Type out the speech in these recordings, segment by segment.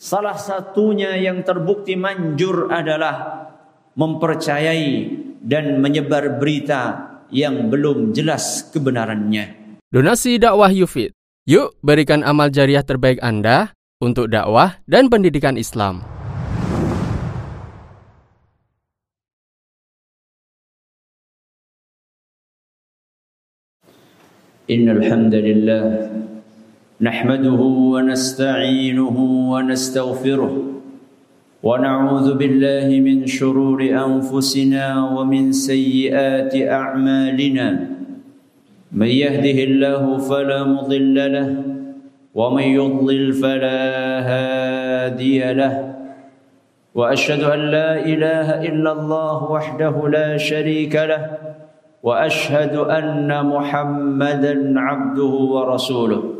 Salah satunya yang terbukti manjur adalah mempercayai dan menyebar berita yang belum jelas kebenarannya. Donasi dakwah Yufid. Yuk berikan amal jariah terbaik Anda untuk dakwah dan pendidikan Islam. Innal hamdalillah نحمده ونستعينه ونستغفره ونعوذ بالله من شرور أنفسنا ومن سيئات أعمالنا. من يهده الله فلا مضل له ومن يضلل فلا هادي له. وأشهد أن لا إله إلا الله وحده لا شريك له وأشهد أن محمدا عبده ورسوله.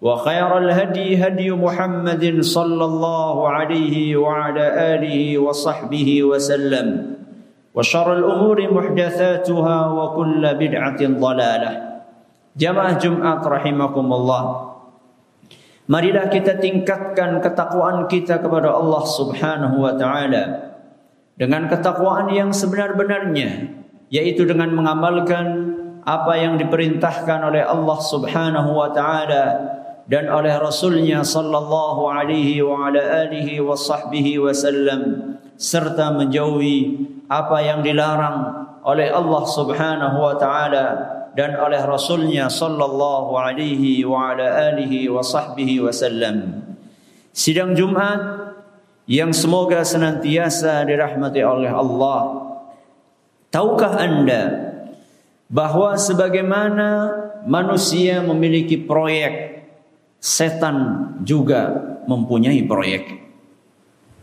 وخير الهدي هدي محمد صلى الله عليه وعلى آله وصحبه وسلم وشر الأمور محدثاتها وكل بدعة ضلالة Jamaah Jumat rahimakumullah Marilah kita tingkatkan ketakwaan kita kepada Allah Subhanahu wa taala dengan ketakwaan yang sebenar-benarnya yaitu dengan mengamalkan apa yang diperintahkan oleh Allah Subhanahu wa taala dan oleh Rasulnya sallallahu alaihi wa ala alihi wa sahbihi wasallam serta menjauhi apa yang dilarang oleh Allah Subhanahu wa taala dan oleh Rasulnya sallallahu alaihi wa ala alihi wa sahbihi wasallam. Sidang Jumat yang semoga senantiasa dirahmati oleh Allah. Tahukah Anda bahwa sebagaimana manusia memiliki proyek setan juga mempunyai proyek.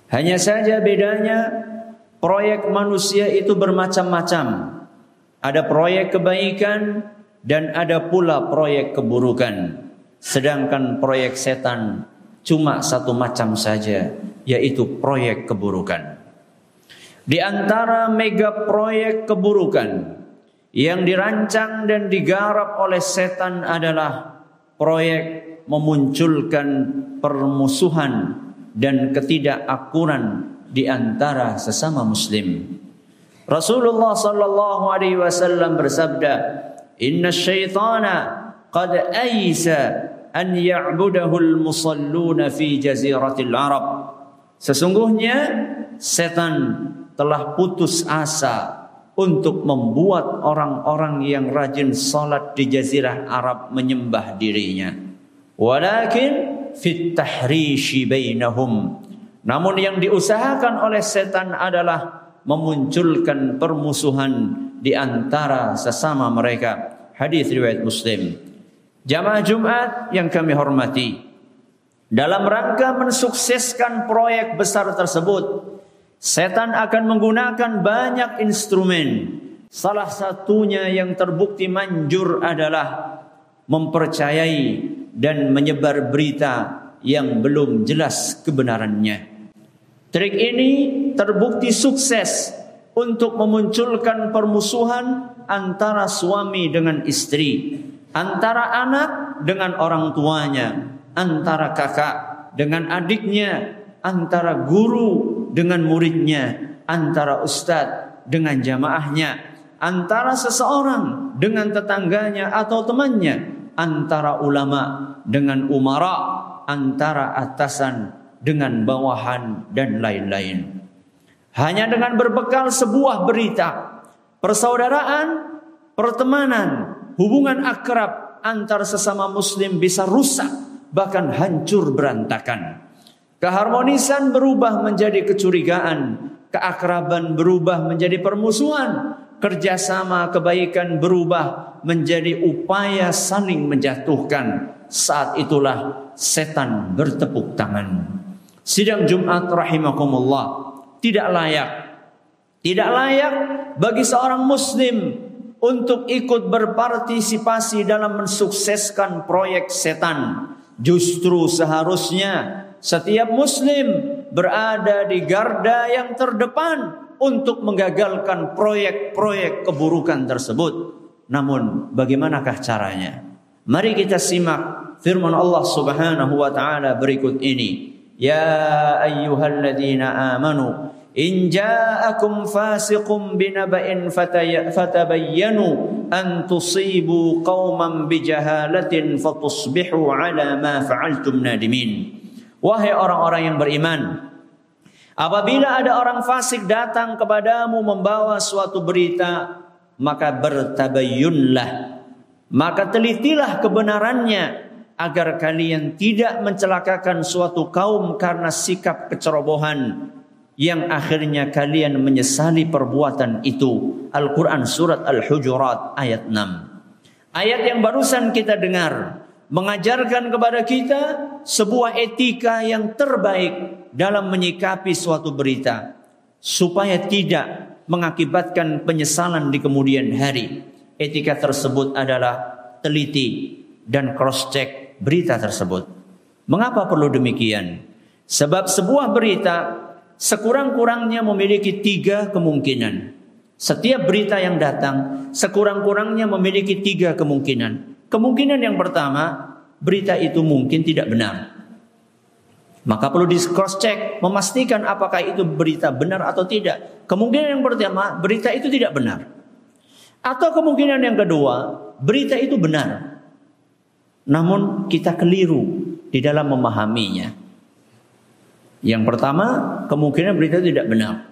Hanya saja bedanya proyek manusia itu bermacam-macam. Ada proyek kebaikan dan ada pula proyek keburukan. Sedangkan proyek setan cuma satu macam saja, yaitu proyek keburukan. Di antara mega proyek keburukan yang dirancang dan digarap oleh setan adalah proyek memunculkan permusuhan dan ketidakakuran di antara sesama muslim. Rasulullah sallallahu alaihi wasallam bersabda, "Inna syaitana qad aisa an ya'budahu al-musalluna fi jaziratil Arab." Sesungguhnya setan telah putus asa untuk membuat orang-orang yang rajin salat di jazirah Arab menyembah dirinya. Walakin fit tahrishi bainahum. Namun yang diusahakan oleh setan adalah memunculkan permusuhan di antara sesama mereka. Hadis riwayat Muslim. Jamaah Jumat yang kami hormati. Dalam rangka mensukseskan proyek besar tersebut, setan akan menggunakan banyak instrumen. Salah satunya yang terbukti manjur adalah mempercayai dan menyebar berita yang belum jelas kebenarannya. Trik ini terbukti sukses untuk memunculkan permusuhan antara suami dengan istri, antara anak dengan orang tuanya, antara kakak dengan adiknya, antara guru dengan muridnya, antara ustadz dengan jamaahnya, antara seseorang dengan tetangganya atau temannya, antara ulama dengan umara, antara atasan dengan bawahan dan lain-lain. Hanya dengan berbekal sebuah berita, persaudaraan, pertemanan, hubungan akrab antar sesama muslim bisa rusak, bahkan hancur berantakan. Keharmonisan berubah menjadi kecurigaan, keakraban berubah menjadi permusuhan, kerjasama kebaikan berubah menjadi upaya saling menjatuhkan. Saat itulah setan bertepuk tangan. Sidang Jumat rahimakumullah tidak layak. Tidak layak bagi seorang muslim untuk ikut berpartisipasi dalam mensukseskan proyek setan. Justru seharusnya setiap muslim berada di garda yang terdepan untuk menggagalkan proyek-proyek keburukan tersebut. Namun bagaimanakah caranya? Mari kita simak firman Allah Subhanahu wa taala berikut ini. Ya ayyuhalladzina amanu in ja'akum fasiqun binaba'in fatabayyanu an tusibu qauman bijahalatin fatusbihu ala ma fa'altum nadimin. Wahai orang-orang yang beriman, Apabila ada orang fasik datang kepadamu membawa suatu berita Maka bertabayyunlah Maka telitilah kebenarannya agar kalian tidak mencelakakan suatu kaum karena sikap kecerobohan yang akhirnya kalian menyesali perbuatan itu. Al-Quran Surat Al-Hujurat ayat 6. Ayat yang barusan kita dengar mengajarkan kepada kita sebuah etika yang terbaik dalam menyikapi suatu berita supaya tidak mengakibatkan penyesalan di kemudian hari. Etika tersebut adalah teliti dan cross check berita tersebut. Mengapa perlu demikian? Sebab sebuah berita sekurang-kurangnya memiliki tiga kemungkinan. Setiap berita yang datang sekurang-kurangnya memiliki tiga kemungkinan. Kemungkinan yang pertama, berita itu mungkin tidak benar. Maka perlu di cross check memastikan apakah itu berita benar atau tidak. Kemungkinan yang pertama, berita itu tidak benar. Atau kemungkinan yang kedua, berita itu benar. Namun kita keliru di dalam memahaminya. Yang pertama, kemungkinan berita tidak benar.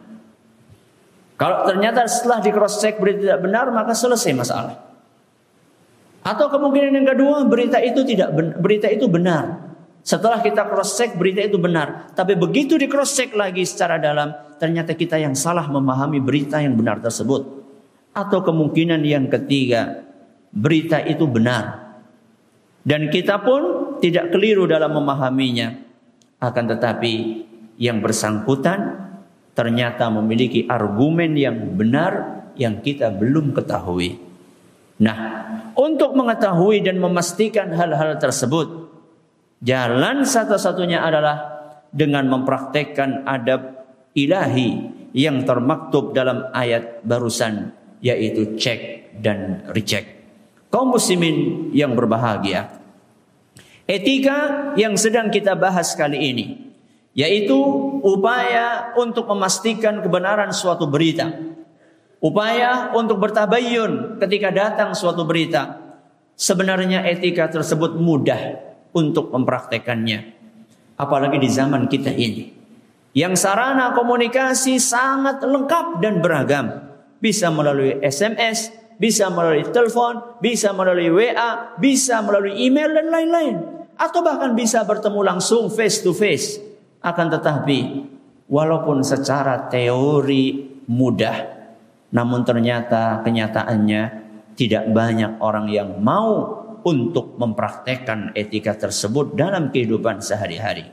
Kalau ternyata setelah di cross check berita tidak benar, maka selesai masalah. Atau kemungkinan yang kedua, berita itu tidak benar, berita itu benar. Setelah kita cross check berita itu benar, tapi begitu di cross check lagi secara dalam, ternyata kita yang salah memahami berita yang benar tersebut. Atau kemungkinan yang ketiga, berita itu benar, dan kita pun tidak keliru dalam memahaminya. Akan tetapi yang bersangkutan ternyata memiliki argumen yang benar yang kita belum ketahui. Nah, untuk mengetahui dan memastikan hal-hal tersebut, jalan satu-satunya adalah dengan mempraktekkan adab ilahi yang termaktub dalam ayat barusan yaitu cek dan recheck kaum muslimin yang berbahagia. Etika yang sedang kita bahas kali ini yaitu upaya untuk memastikan kebenaran suatu berita. Upaya untuk bertabayun ketika datang suatu berita. Sebenarnya etika tersebut mudah untuk mempraktekannya. Apalagi di zaman kita ini. Yang sarana komunikasi sangat lengkap dan beragam. Bisa melalui SMS, bisa melalui telepon, bisa melalui WA, bisa melalui email dan lain-lain. Atau bahkan bisa bertemu langsung face to face. Akan tetapi, walaupun secara teori mudah, namun ternyata kenyataannya tidak banyak orang yang mau untuk mempraktekkan etika tersebut dalam kehidupan sehari-hari.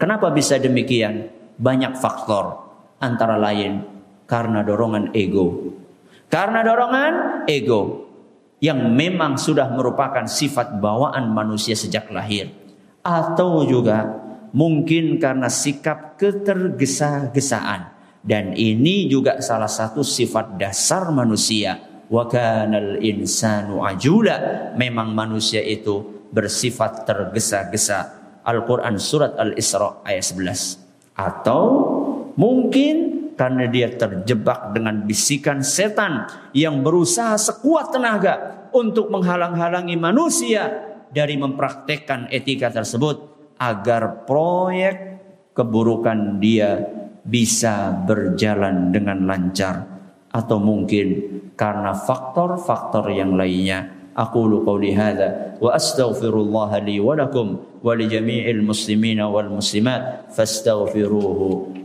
Kenapa bisa demikian? Banyak faktor, antara lain karena dorongan ego karena dorongan ego yang memang sudah merupakan sifat bawaan manusia sejak lahir. Atau juga mungkin karena sikap ketergesa-gesaan. Dan ini juga salah satu sifat dasar manusia. Wa kanal insanu ajula. Memang manusia itu bersifat tergesa-gesa. Al-Quran surat Al-Isra ayat 11. Atau mungkin karena dia terjebak dengan bisikan setan yang berusaha sekuat tenaga untuk menghalang-halangi manusia dari mempraktekkan etika tersebut agar proyek keburukan dia bisa berjalan dengan lancar atau mungkin karena faktor-faktor yang lainnya. Aku qawli hadza wa astaghfirullah li wa lakum wa li jami'il muslimina wal muslimat fastaghfiruhu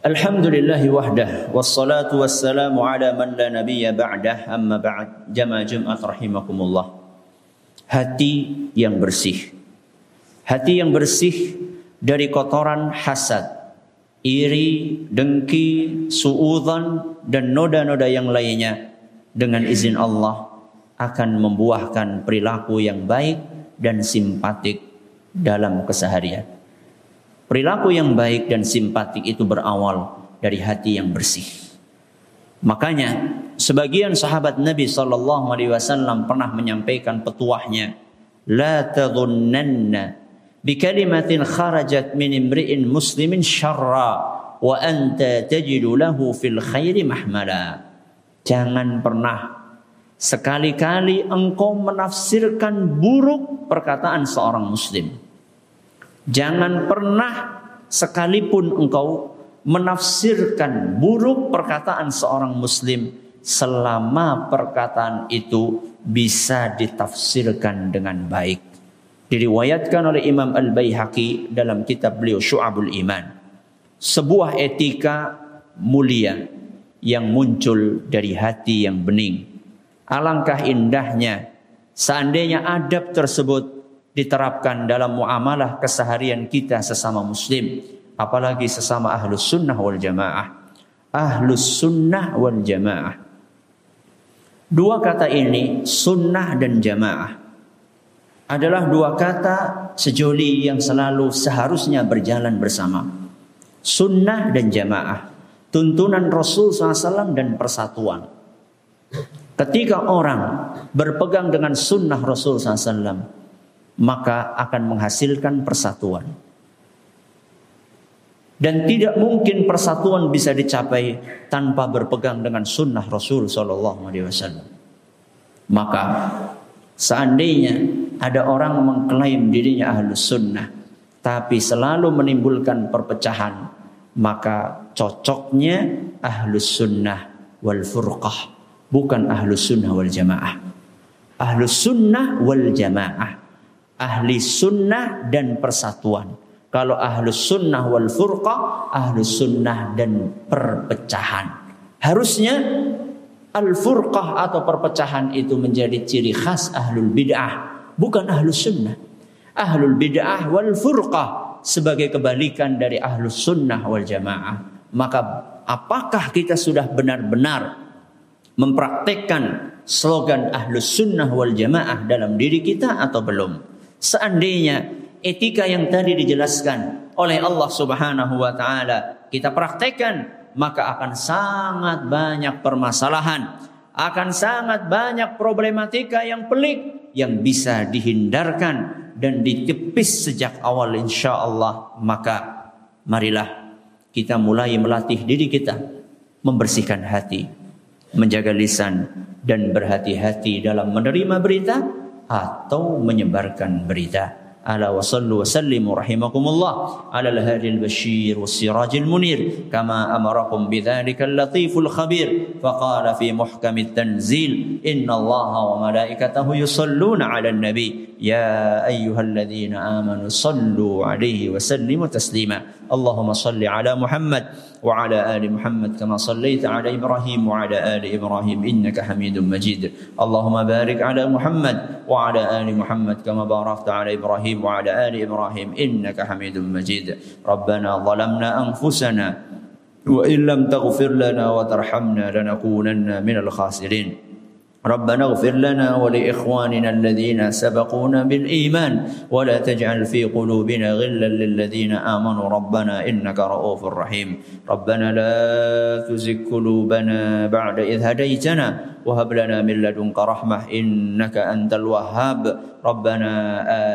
Alhamdulillahi wahdah. Wassalatu wassalamu ala man la nabiyya ba'dah. Amma ba'd. Jama jum'at rahimakumullah. Hati yang bersih. Hati yang bersih dari kotoran hasad. Iri dengki suudhan dan noda-noda yang lainnya. Dengan izin Allah akan membuahkan perilaku yang baik dan simpatik dalam keseharian. Perilaku yang baik dan simpatik itu berawal dari hati yang bersih. Makanya sebagian sahabat Nabi Shallallahu Alaihi Wasallam pernah menyampaikan petuahnya, لا تظنن بكلمة خرجت من امرئ مسلم شرا وأنت تجد له في الخير محملا Jangan pernah sekali-kali engkau menafsirkan buruk perkataan seorang muslim. Jangan pernah sekalipun engkau menafsirkan buruk perkataan seorang muslim selama perkataan itu bisa ditafsirkan dengan baik. Diriwayatkan oleh Imam Al-Baihaqi dalam kitab beliau Syu'abul Iman. Sebuah etika mulia yang muncul dari hati yang bening. Alangkah indahnya seandainya adab tersebut diterapkan dalam muamalah keseharian kita sesama muslim apalagi sesama ahlus sunnah wal jamaah. Ahlus sunnah wal jamaah. Dua kata ini sunnah dan jamaah adalah dua kata sejoli yang selalu seharusnya berjalan bersama. Sunnah dan jamaah tuntunan Rasul SAW dan persatuan. Ketika orang berpegang dengan sunnah Rasul SAW maka akan menghasilkan persatuan. Dan tidak mungkin persatuan bisa dicapai tanpa berpegang dengan sunnah Rasul Shallallahu Alaihi Wasallam. Maka seandainya ada orang mengklaim dirinya ahlus sunnah, tapi selalu menimbulkan perpecahan, maka cocoknya ahlus sunnah wal furqah, bukan ahlus sunnah wal jamaah. Ahlus sunnah wal jamaah ahli sunnah dan persatuan. Kalau ahlus sunnah wal furqah, ahlus sunnah dan perpecahan. Harusnya al furqah atau perpecahan itu menjadi ciri khas ahlul bid'ah, bukan ahlus sunnah. Ahlul bid'ah wal furqah sebagai kebalikan dari ahlus sunnah wal jamaah. Maka apakah kita sudah benar-benar mempraktekkan slogan ahlus sunnah wal jamaah dalam diri kita atau belum? Seandainya etika yang tadi dijelaskan oleh Allah Subhanahu wa taala kita praktekkan, maka akan sangat banyak permasalahan, akan sangat banyak problematika yang pelik yang bisa dihindarkan dan ditepis sejak awal insya Allah. Maka marilah kita mulai melatih diri kita membersihkan hati, menjaga lisan dan berhati-hati dalam menerima berita atau menyebarkan berita. ألا وصلوا وسلموا رحمكم الله على الهادي البشير والسراج المنير كما أمركم بذلك اللطيف الخبير فقال في محكم التنزيل إن الله وملائكته يصلون على النبي يا أيها الذين آمنوا صلوا عليه وسلموا تسليما اللهم صل على محمد وعلى آل محمد كما صليت على إبراهيم وعلى آل إبراهيم إنك حميد مجيد اللهم بارك على محمد وعلى آل محمد كما باركت على إبراهيم إبراهيم وعلى آل إبراهيم إنك حميد مجيد. ربنا ظلمنا أنفسنا وإن لم تغفر لنا وترحمنا لنكونن من الخاسرين. ربنا اغفر لنا ولإخواننا الذين سبقونا بالإيمان ولا تجعل في قلوبنا غلا للذين آمنوا. ربنا إنك رؤوف رحيم. ربنا لا تزغ قلوبنا بعد إذ هديتنا وهب لنا من لدنك رحمة إنك أنت الوهاب. ربنا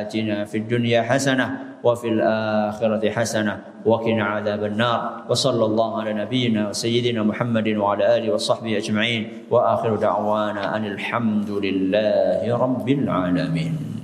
آتنا في الدنيا حسنة وفي الآخرة حسنة وقنا عذاب النار. وصلى الله على نبينا وسيدنا محمد وعلى آله وصحبه أجمعين. وآخر دعوانا أن الحمد لله رب العالمين.